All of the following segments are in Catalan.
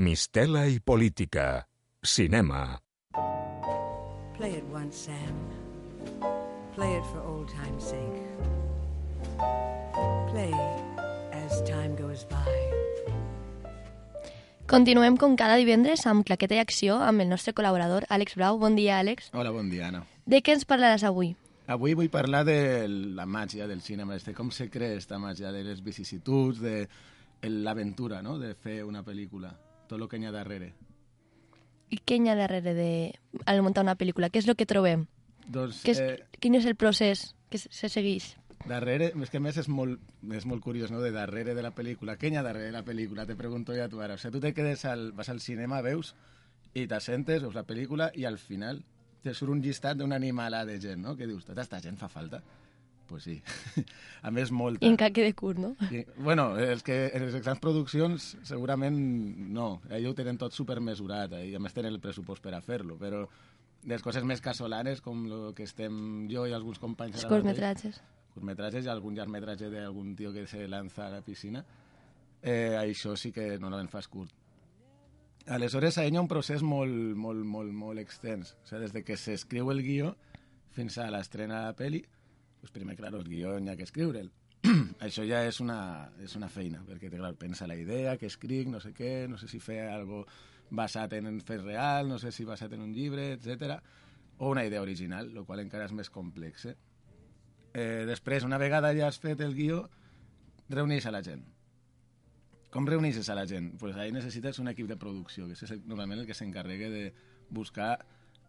Mistela i política. Cinema. Play it once, Sam. Play it for old time's sake. Play as time goes by. Continuem com cada divendres amb Claqueta i Acció amb el nostre col·laborador Àlex Brau. Bon dia, Àlex. Hola, bon dia, Anna. De què ens parlaràs avui? Avui vull parlar de la màgia del cinema, de com se crea esta màgia, de les vicissituds, de l'aventura, no?, de fer una pel·lícula, tot el que hi ha darrere. I què hi ha darrere de al muntar una pel·lícula? Què és el que trobem? Doncs, Què és, eh, quin és el procés que se se segueix? darrere, és que a més és molt, és molt curiós, no?, de darrere de la pel·lícula. Què hi ha darrere de la pel·lícula? Te pregunto ja tu ara. O sigui, tu te quedes al, vas al cinema, veus, i t'assentes, veus la pel·lícula, i al final te surt un llistat d'una animala de gent, no?, que dius, tota esta gent fa falta? Pues sí. a més, molta. I encara queda curt, no? I, bueno, els que en les grans produccions segurament no, ells ho tenen tot supermesurat eh, i a més tenen el pressupost per a fer-lo, però les coses més casolanes, com el que estem jo i alguns companys... Els curtmetratges. curtmetratges i algun llargmetratge d'algun tio que se lança a la piscina, eh, això sí que normalment fas curt. Aleshores, ahí hi ha un procés molt, molt, molt, molt extens. O sigui, des de que s'escriu el guió fins a l'estrena de la peli, pues primer, clar, el guió n'hi ha que escriure'l. Això ja és una, és una feina, perquè clar, pensa la idea, que escric, no sé què, no sé si fer algo basat en un fet real, no sé si basat en un llibre, etc. o una idea original, el qual encara és més complex. Eh? Eh, després, una vegada ja has fet el guió, reuneix a la gent. Com reuneixes a la gent? Pues ahí necessites un equip de producció, que és normalment el que s'encarrega de buscar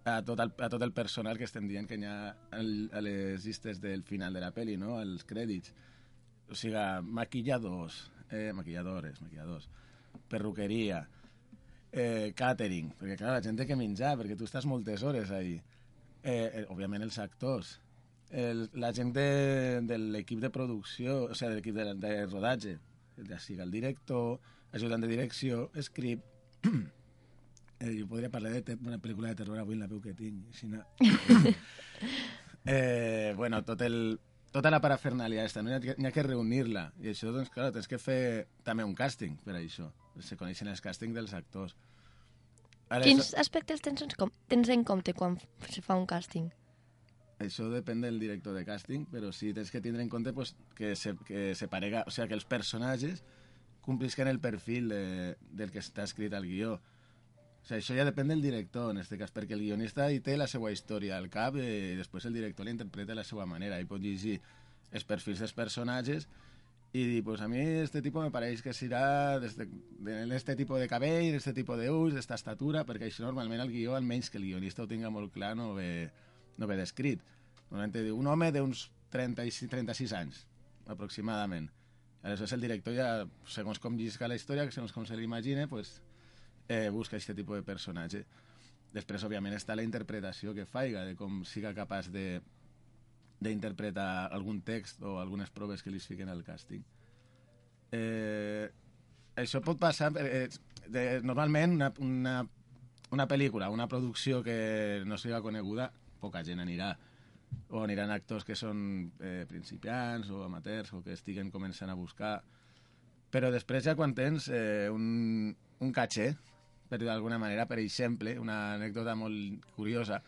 a tot, el, a tot el personal que estem dient que hi ha el, a les llistes del final de la peli, no? els crèdits. O sigui, maquilladors, eh, maquilladores, maquilladors, perruqueria, eh, catering, perquè clar, la gent té que menjar, perquè tu estàs moltes hores ahí. Eh, eh, òbviament els actors, el, la gent de, de l'equip de producció, o sigui, de l'equip de, de rodatge, ja sigui el director, ajudant de direcció, script... eh, jo podria parlar de te- una pel·lícula de terror avui en la veu que tinc. Així no... eh, bueno, tot el, tota la parafernàlia aquesta, no? N'hi ha, ha que reunir-la. I això, doncs, clar, tens que fer també un càsting per a això. Se coneixen els càstings dels actors. Ara, Quins aspectes tens en, com, tens en compte quan se fa un càsting? Això depèn del director de càsting, però sí tens que tindre en compte pues, que, se, que se parega, o sigui, que els personatges complisquen el perfil de, del que està escrit al guió. O sigui, això ja depèn del director, en aquest cas, perquè el guionista hi té la seva història al cap eh, i després el director l'interpreta a la seva manera. I pot llegir els perfils dels personatges i dir, pues a mi este tipo me pareix que serà d'este de tipo de cabell, d'este tipo d'ulls, d'esta estatura, perquè això normalment el guió, almenys que el guionista ho tinga molt clar, no ve, no ve descrit. Normalment diu un home d'uns 36, 36 anys, aproximadament. Aleshores el director ja, segons com llisca la història, segons com se l'imagina, pues, eh, busca aquest tipus de personatge. Després, òbviament, està la interpretació que faiga, de com siga capaç de d'interpretar algun text o algunes proves que li fiquen al càsting. Eh, això pot passar... Eh, de, normalment, una, una, una pel·lícula, una producció que no siga coneguda, poca gent anirà. O aniran actors que són eh, principiants o amateurs o que estiguen començant a buscar. Però després ja quan tens eh, un, un caché, per dir d'alguna manera, per exemple, una anècdota molt curiosa,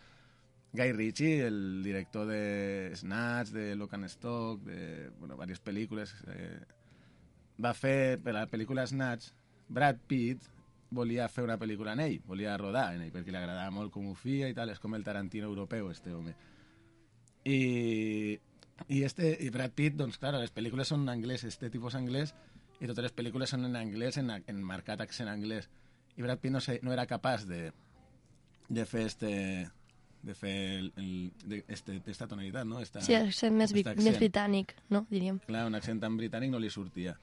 Guy Ritchie, el director de Snatch, de Lock and Stock, de bueno, diverses pel·lícules, eh, va fer, per la pel·lícula Snatch, Brad Pitt volia fer una pel·lícula en ell, volia rodar en ell, perquè li agradava molt com ho feia i tal, és com el Tarantino europeu, este home. I, i, este, i Brad Pitt, doncs, clar, les pel·lícules són en anglès, este tipus anglès, i totes les pel·lícules són en anglès, en, en marcat accent anglès. I Brad Pitt no, sé, no era capaç de, de fer este de fer el, el, de, este, esta tonalitat, no? Esta, Sí, accent més, vi- més britànic, no? Diríem. Clar, un accent tan britànic no li sortia.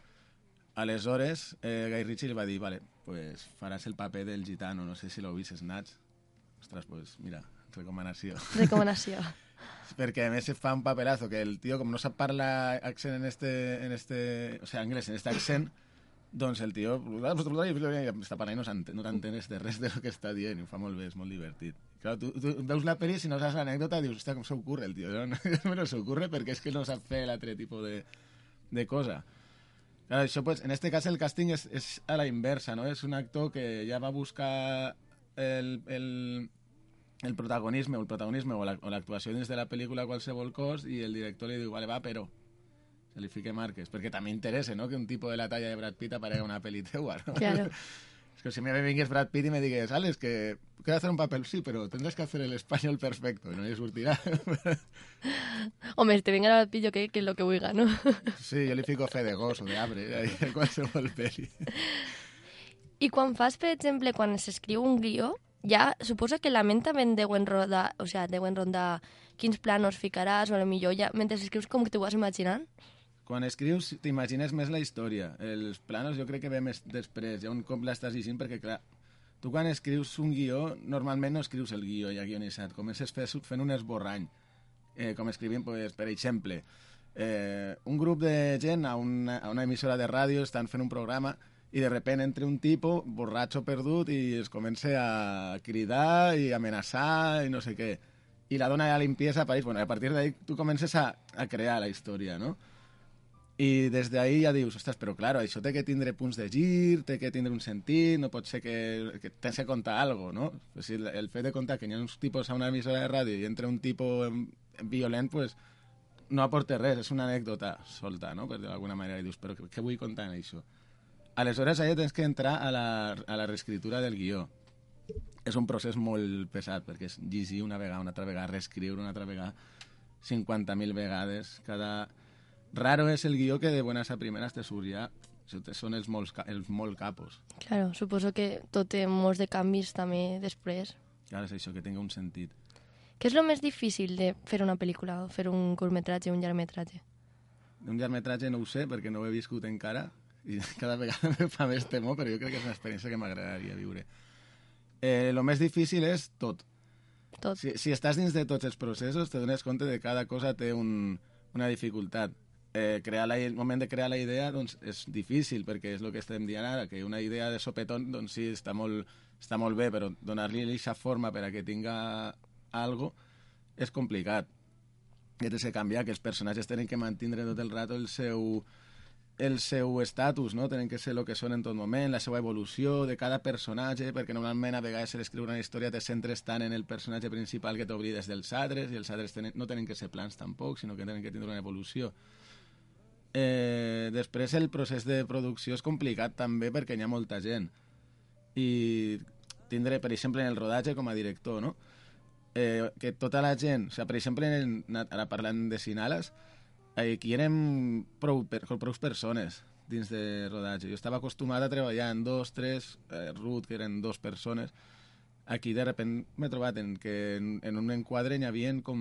Aleshores, eh, Guy Ritchie li va dir, vale, pues faràs el paper del gitano, no sé si l'heu vist, Snatch. Ostres, pues mira, recomanació. Recomanació. Perquè a més se fa un papelazo que el tio, com no sap parlar accent en este, en este, o sea, anglès, en este accent, doncs el tio està parlant i no no de res de lo que està dient i ho fa molt bé, és molt divertit. Clar, tu, tu veus la pel·li i si no saps l'anècdota dius, hòstia, com s'ocurre el tio? No, no, no s'ocurre perquè és que no sap fer l'altre tipus de, de cosa. Claro, això, pues, en este cas el càsting és, és a la inversa, no? És un actor que ja va buscar el, el, el protagonisme o el protagonisme o la- o l'actuació dins de la pel·lícula a qualsevol cos i el director li diu, vale, va, però se li fique marques, perquè també interessa, no?, que un tipus de la talla de Brad Pitt aparega en una pel·li teua, no? Claro. Es que si me vingués Brad Pitt y me digues, Alex, que quiero hacer un papel, sí, pero tendrás que hacer el español perfecto, y no le surtirà. Home, si te venga al pillo que, que es lo que huiga, ¿no? sí, jo li fico fe de gos o de arbre, ahí, en qualsevol pel·li. I quan fas, per exemple, quan s'escriu un guió, ja suposa que la ment també en deuen rodar, o sigui, deuen rondar quins planos ficaràs, o millor ja, mentre escrius com que t'ho vas imaginant. Quan escrius, t'imagines més la història. Els planos jo crec que ve més després, ja un cop l'estàs llegint, perquè, clar, tu quan escrius un guió, normalment no escrius el guió ja guionitzat, comences fe- fent un esborrany. Eh, com escrivint, pues, per exemple, eh, un grup de gent a una, a una emissora de ràdio estan fent un programa i de repent entre un tipus borratxo perdut i es comença a cridar i amenaçar i no sé què. I la dona ja limpiesa apareix. Bueno, a partir d'ahí tu comences a, a crear la història, no? I des d'ahí ja dius, ostres, però claro, això té que tindre punts de gir, té que tindre un sentit, no pot ser que, que tens que contar algo, no? O sigui, el, fet de contar que hi ha uns tipus a una emissora de ràdio i entra un tipus violent, pues, no aporta res, és una anècdota solta, no? Per d'alguna manera, i dius, però què vull contar en això? Aleshores, allà tens que entrar a la, a la reescritura del guió. És un procés molt pesat, perquè és llegir una vegada, una altra vegada, reescriure una altra vegada, 50.000 vegades, cada... Raro és el guió que de buenas a primeras te surt ja. Són els, molts, els molt capos. Claro, suposo que tot té molts de canvis també després. Clar, és això, que tinga un sentit. Què és el més difícil de fer una pel·lícula, o fer un curtmetratge, un llargmetratge? Un llargmetratge no ho sé, perquè no ho he viscut encara, i cada vegada me fa més temor, però jo crec que és una experiència que m'agradaria viure. Eh, el més difícil és tot. Tot. Si, si estàs dins de tots els processos, te dones compte de que cada cosa té un, una dificultat. Eh, crear la, el moment de crear la idea doncs, és difícil, perquè és el que estem dient ara, que una idea de sopetón doncs, sí, està molt, està molt bé, però donar-li aquesta forma per a que tinga algo és complicat. I tens que canviar, que els personatges tenen que mantenir tot el rato el seu, el seu estatus, no? tenen que ser el que són en tot moment, la seva evolució de cada personatge, perquè normalment a vegades per escriure una història te centres tant en el personatge principal que t'oblides dels altres, i els altres tenen, no tenen que ser plans tampoc, sinó que tenen que tindre una evolució. Eh, després el procés de producció és complicat també perquè hi ha molta gent i tindre, per exemple, en el rodatge com a director, no? Eh, que tota la gent, o sigui, per exemple, en, ara parlant de Sinales, eh, aquí érem prou, per, prou persones dins de rodatge. Jo estava acostumat a treballar en dos, tres, eh, Ruth, que eren dos persones, aquí de repent m'he trobat en que en, en un enquadre n'hi havia com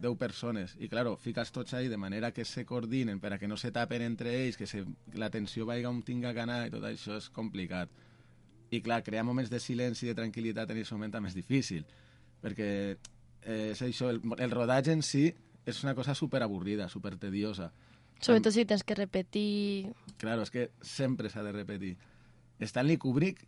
10 persones. I claro, fiques tots ahí de manera que se coordinen per a que no se tapen entre ells que, se, la tensió vaiga on tinga que anar i tot això és complicat. I clar, crear moments de silenci i de tranquil·litat en aquest moment també és difícil perquè eh, és això, el, el rodatge en si és una cosa super avorrida, super tediosa Sobretot si tens que repetir... Claro, és que sempre s'ha de repetir. Stanley Kubrick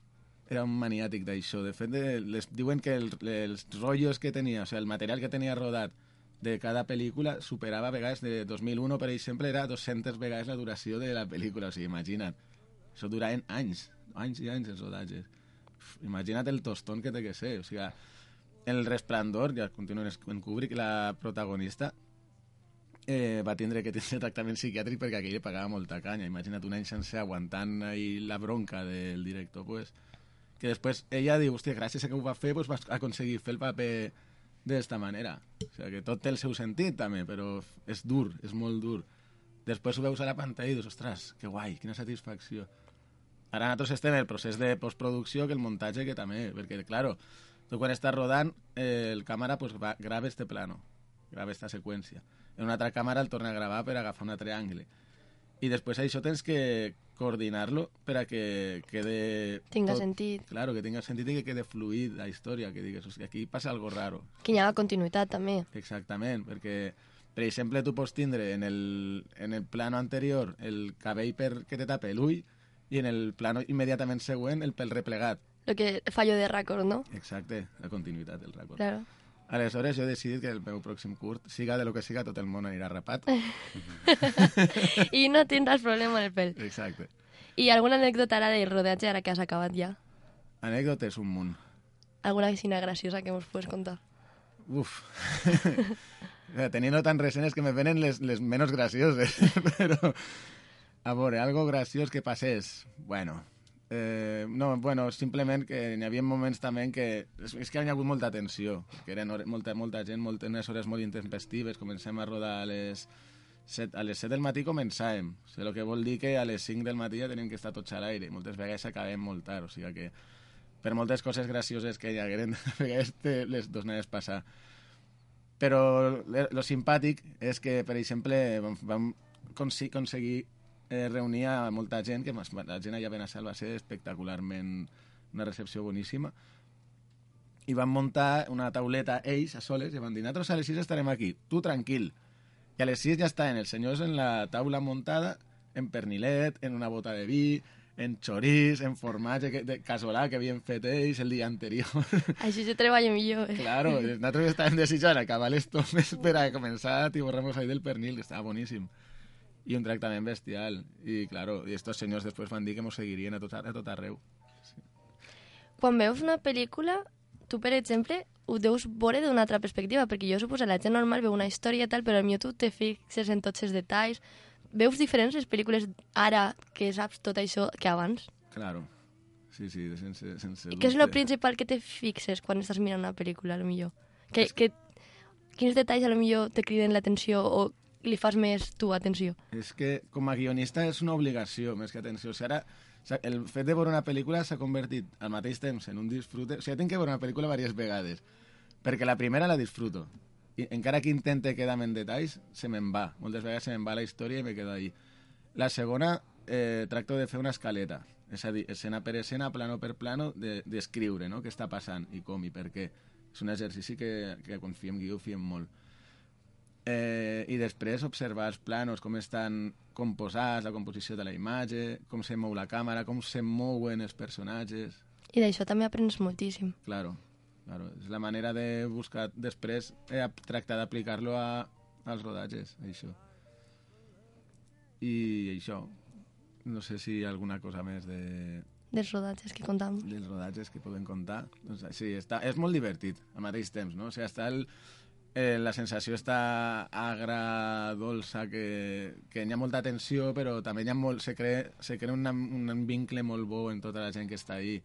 era un maniàtic d'això. De fet, les, diuen que el, els rotllos que tenia, o sigui, el material que tenia rodat de cada pel·lícula superava a vegades de 2001, per exemple, era 200 vegades la duració de la pel·lícula. O sigui, imagina't. Això duraven anys, anys i anys els rodatges. Uf, imagina't el tostón que té que ser. O sigui, el Resplendor, ja continuen en Kubrick, la protagonista, eh, va tindre que tindre tractament psiquiàtric perquè aquell pagava molta canya. Imagina't un any sencer aguantant ahí la bronca del director, pues, que després ella diu, hòstia, gràcies a que ho va fer, pues, va aconseguir fer el paper d'esta manera. O sigui, que tot té el seu sentit, també, però és dur, és molt dur. Després ho veus a la pantalla i dius, ostres, que guai, quina satisfacció. Ara nosaltres estem en el procés de postproducció que el muntatge que també, perquè, claro, tu quan estàs rodant, eh, el càmera pues, va, grava este plano, grava esta seqüència. En una altra càmera el torna a gravar per agafar un altre angle. I després això tens que coordinar-lo per a que quede... Tinga sentit. Claro, que tinga sentit i que quede fluid la història, que digues, que aquí passa algo raro. Que hi ha continuïtat, també. Exactament, perquè, per exemple, tu pots tindre en el, en el plano anterior el cabell per que te tape l'ull i en el plano immediatament següent el pèl replegat. Lo que fallo de rècord, no? Exacte, la continuïtat del record. Claro. Aleshores jo he decidit que el meu pròxim curt, siga de lo que siga, tot el món anirà rapat. I no tindràs problema en el pèl. Exacte. I alguna anècdota ara de rodatge, ara que has acabat ja? Anècdotes un munt. Alguna vecina graciosa que mos puedes contar? Uf. Teniendo tan recentes que me venen les, les menos gracioses. Però, a veure, algo graciós que passés. Bueno, eh, no, bueno, simplement que n'hi havia moments també què... És, que hi ha hagut molta tensió, que eren hore, molta, molta gent, molt, unes hores molt intempestives, comencem a rodar a les 7, a les 7 del matí començàvem, o sigui, el que vol dir que a les 5 del matí ja tenim que estar tots a l'aire, moltes vegades acabem molt tard, o sigui que per moltes coses gracioses que hi hagueren, a vegades les donaves passar. Però lo simpàtic és que, per exemple, vam, vam aconseguir eh, reunir a molta gent, que la gent allà a Benassal va ser espectacularment una recepció boníssima, i van muntar una tauleta ells a soles i van dir, nosaltres a les 6 estarem aquí, tu tranquil. I a les 6 ja estaven els senyors en la taula muntada, en pernilet, en una bota de vi, en xorís, en formatge que, de casolà que havien fet ells el dia anterior. Així se treballa millor. Eh? Claro, nosaltres estàvem desitjant acabar les tomes per a començar a tiborramos ahí del pernil, que estava boníssim. I un tractament bestial. I, claro, i estos senyors després van dir que mos seguirien a tot, a tot arreu. Quan veus una pel·lícula, tu, per exemple, ho deus veure d'una altra perspectiva, perquè jo suposo que la gent normal veu una història i tal, però potser tu te fixes en tots els detalls. Veus diferents les pel·lícules ara que saps tot això que abans? Claro. Sí, sí, sense, sense I què és el principal que te fixes quan estàs mirant una pel·lícula, a lo millor? Que, que, quins detalls a lo millor te criden l'atenció o li fas més tu atenció? És que com a guionista és una obligació, més que atenció. O sigui, ara, el fet de veure una pel·lícula s'ha convertit al mateix temps en un disfrute. O sigui, tinc que veure una pel·lícula diverses vegades, perquè la primera la disfruto. I encara que intente quedar-me en detalls, se me'n va. Moltes vegades se me'n va la història i me quedo ahí. La segona, eh, tracto de fer una escaleta. És a dir, escena per escena, plano per plano, d'escriure, de, no?, què està passant i com i per què. És un exercici que, que quan fiem guió fiem molt. Eh, I després observar els planos, com estan composats, la composició de la imatge, com se mou la càmera, com se mouen els personatges. I d'això també aprens moltíssim. Claro, claro. És la manera de buscar després eh, tractar d'aplicar-lo a, als rodatges, això. I això, no sé si hi ha alguna cosa més de, dels rodatges que contàvem. dels rodatges que podem contar. Doncs, sí, està, és molt divertit al mateix temps, no? O sigui, està el, eh, la sensació està agra, dolça, que, que hi ha molta tensió, però també hi ha molt, se crea, se crea un, un vincle molt bo en tota la gent que està ahí.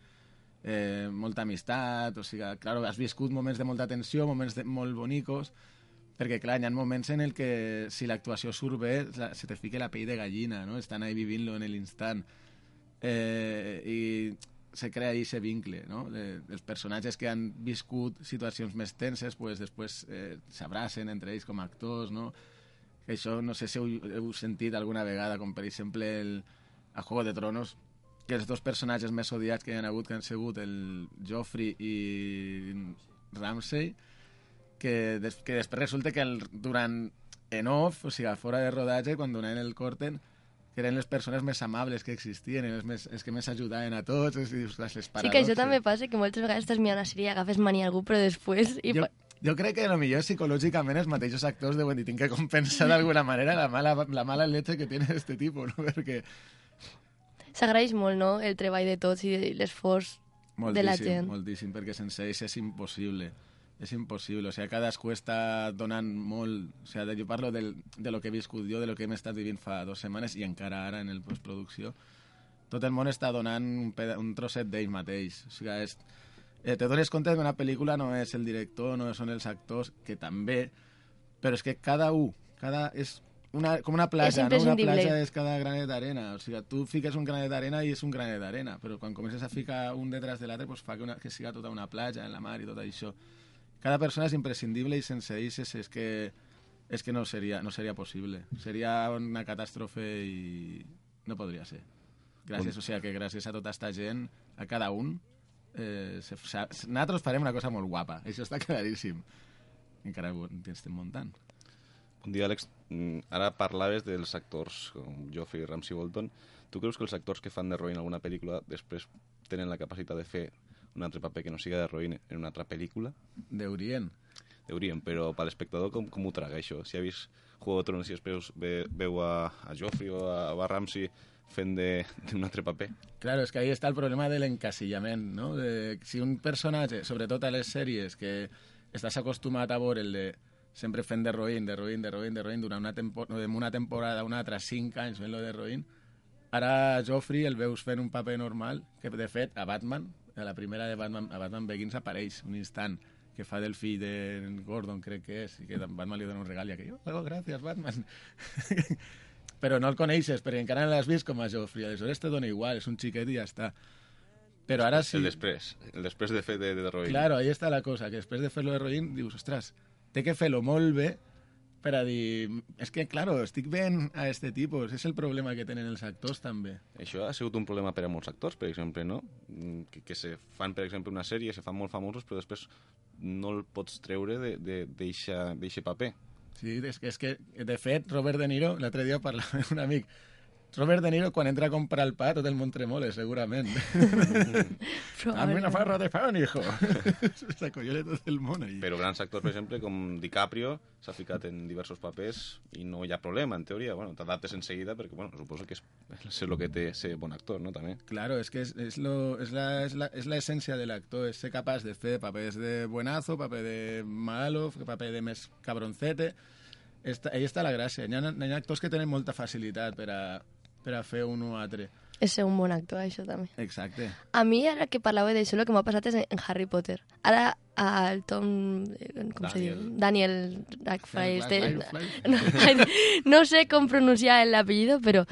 Eh, molta amistat, o sigui, claro, has viscut moments de molta tensió, moments de, molt bonicos, perquè, clar, hi ha moments en el que si l'actuació surt bé, la- se te fica la pell de gallina, no? Estan ahí vivint-lo en l'instant. Eh, I se crea ahí ese vincle, no? De, els personatges que han viscut situacions més tenses, pues, després eh, s'abracen entre ells com a actors, no? Això no sé si heu, heu sentit alguna vegada, com per exemple el, a Juego de Tronos, que els dos personatges més odiats que hi ha hagut, que han sigut el Joffrey i Ramsay, que, des, que després resulta que el, durant en off, o sigui, fora de rodatge, quan donaven el corten, que eren les persones més amables que existien, els, més, els que més ajudaven a tots, és, dius, les Sí que això paradoxes. també passa, que moltes vegades estàs mirant una sèrie i agafes mania a algú, però després... I Jo, jo crec que millor psicològicament els mateixos actors deuen dir tinc que compensar d'alguna manera la mala, la mala leche que tiene este tipo, no? Perquè S'agraeix molt, no?, el treball de tots i l'esforç de la moltíssim, gent. moltíssim, perquè sense ells és impossible. És impossible, o sigui, cadascú està donant molt... O sigui, jo parlo del, de lo que he viscut jo, de lo que hem estat vivint fa dues setmanes i encara ara en el postproducció. Tot el món està donant un, peda un trosset d'ell mateix. O sigui, és, eh, te dones compte que una pel·lícula no és el director, no són els actors, que també, però és que cada un, cada, és una, com una platja, no? Una platja és cada granet d'arena. O sigui, tu fiques un granet d'arena i és un granet d'arena, però quan comences a ficar un detrás de l'altre, pues fa que, una, que siga tota una platja en la mar i tot això. Cada persona és imprescindible i sense ells és, és que és que no seria, no seria possible. Seria una catàstrofe i no podria ser. Gràcies, o sigui, que gràcies a tota esta gent, a cada un, eh, se, nosaltres farem una cosa molt guapa. Això està claríssim. Encara ho estem muntant. Un dia, Àlex, mm, ara parlaves dels actors com Joffrey i Ramsey Bolton. Tu creus que els actors que fan de Roy en alguna pel·lícula després tenen la capacitat de fer un altre paper que no siga de Roy en una altra pel·lícula? Deurien. deurien, però per l'espectador com, com ho traga això? Si ha vist Juego de Tronos i després ve, veu a, a Joffrey o a, a Ramsey fent de- d'un altre paper. Claro, es que ahí está el problema del encasillament, no? De, si un personatge, sobretot a les sèries, que estàs acostumat a veure el de sempre fent d'heroïn, d'heroïn, d'heroïn, d'heroïn, durant una, tempo, una temporada, una altra, cinc anys fent lo d'heroïn, ara Joffrey el veus fent un paper normal, que de fet a Batman, a la primera de Batman, a Batman Begins apareix un instant que fa del fill de Gordon, crec que és, i que Batman li dona un regal i aquell, oh, gràcies, Batman. però no el coneixes, perquè encara no l'has vist com a Joffrey, aleshores te dona igual, és un xiquet i ja està. Però ara sí... El després, el després de fer de, de. Claro, ahí està la cosa, que després de fer-lo de Rollin dius, ostres, té que fer-lo molt bé per a dir... És que, claro, estic veient a este tipus, és el problema que tenen els actors també. Això ha sigut un problema per a molts actors, per exemple, no? Mm, Que, que se fan, per exemple, una sèrie, se fan molt famosos, però després no el pots treure d'eixe paper. Sí, és que, és que, de fet, Robert De Niro, l'altre dia parlava amb un amic, Robert De Niro, quan entra a comprar el pa, tot el món tremola, segurament. Dame una farra de pan, hijo. S'acollona tot el món, ahí. Però grans actors, per exemple, com DiCaprio, s'ha ficat en diversos papers i no hi ha problema, en teoria. Bueno, t'adaptes en seguida perquè, bueno, suposo que és, és el que té ser bon actor, no?, també. Claro, es que es, es, lo, es, la, es, la, es la esencia del actor, es ser capaz de fer papers de buenazo, paper de malo, paper de més cabroncete. Esta, ahí està la gràcia. Hi ha, hi ha actors que tenen molta facilitat per a, per a fer un o altre. És ser un bon actor, això també. Exacte. A mi, ara que parlava d'això, el que m'ha passat és en Harry Potter. Ara, el Tom... eh, Com se diu? Daniel Radcliffe. No, no sé com pronunciar l'apellido, però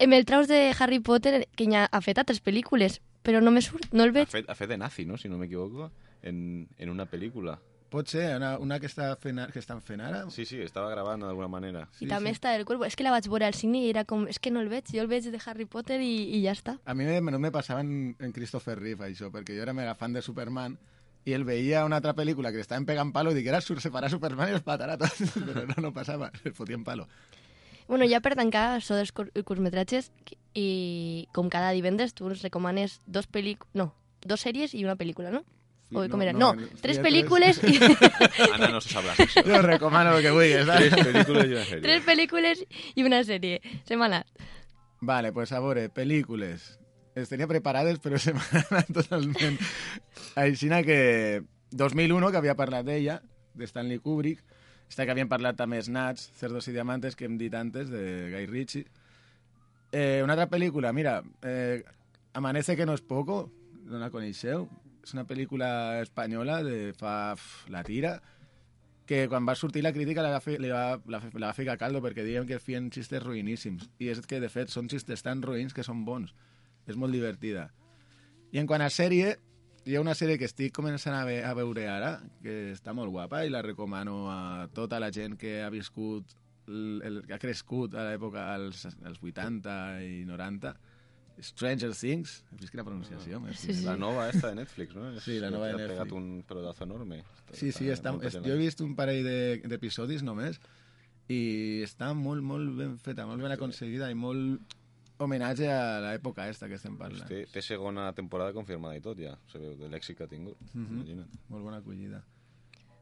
em el traus de Harry Potter, que ja ha fet altres pel·lícules, però no me surt, no el Ha veig. fet, ha fet de nazi, no?, si no m'equivoco, en, en una pel·lícula. Pot ser una, una que, està fent, ara- que estan fent ara? Sí, sí, estava gravant d'alguna manera. I també està el Cuervo. És que la vaig veure al cine i era com... És que no el veig, jo el veig de Harry Potter i, i ja està. A mi me- no me passava en, en Christopher Reeve, això, perquè jo era mega fan de Superman i el veia una altra pel·lícula que li estaven pegant palo i dic, era sur separar Superman i els patarà tots, però no, no passava, el fotien palo. Bueno, ja per tancar això dels cur- curtmetratges, i com cada divendres tu ens recomanes dos pel·lícules... No, dos sèries i una pel·lícula, no? O com era? No, el- tres sí, pel·lícules i... Anna no se sabrà això. Jo recomano el que vulguis, Tres ¿sabes? pel·lícules i una sèrie. tres pel·lícules i una sèrie. Se m'ha anat. Vale, pues a veure, pel·lícules. Les tenia preparades, però se m'han anat totalment. Així que 2001, que havia parlat d'ella, de Stanley Kubrick, esta que havien parlat també Snatch, Cerdos i Diamantes, que hem dit antes, de Guy Ritchie. Eh, una altra pel·lícula, mira, eh, Amanece que no es poco, no la coneixeu? És una pel·lícula espanyola de fa uf, la tira, que quan va sortir la crítica la va, fer, va, la, la va ficar caldo perquè diuen que feien xistes ruïníssims. I és que, de fet, són xistes tan ruïns que són bons. És molt divertida. I en quant a sèrie, hi ha una sèrie que estic començant a, ve a veure ara, que està molt guapa i la recomano a tota la gent que ha viscut, el, el, que ha crescut a l'època, als, als 80 i 90. Stranger Things, has vist quina pronunciació? Sí, sí. La nova esta de Netflix, no? Sí, la nova de Ha Netflix. pegat un pelotazo enorme. Sí, sí, està, és, gent jo he vist un parell de- d'episodis només i està molt, molt ben feta, molt ben aconseguida i molt homenatge a l'època esta que estem parlant. Té, té segona temporada confirmada i tot, ja. Se veu de l'èxit que ha tingut. Mhm. Imagina't. Molt bona acollida.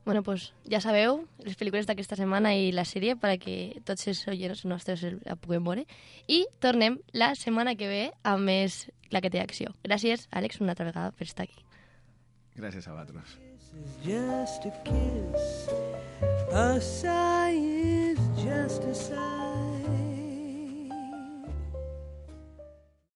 Bueno, pues ja sabeu les pel·lícules d'aquesta setmana i la sèrie perquè tots els oients nostres la puguem veure. I tornem la setmana que ve amb més La que té acció. Gràcies, Àlex, una altra vegada per estar aquí. Gràcies a vosaltres. is just a kiss. A sigh is just a sigh.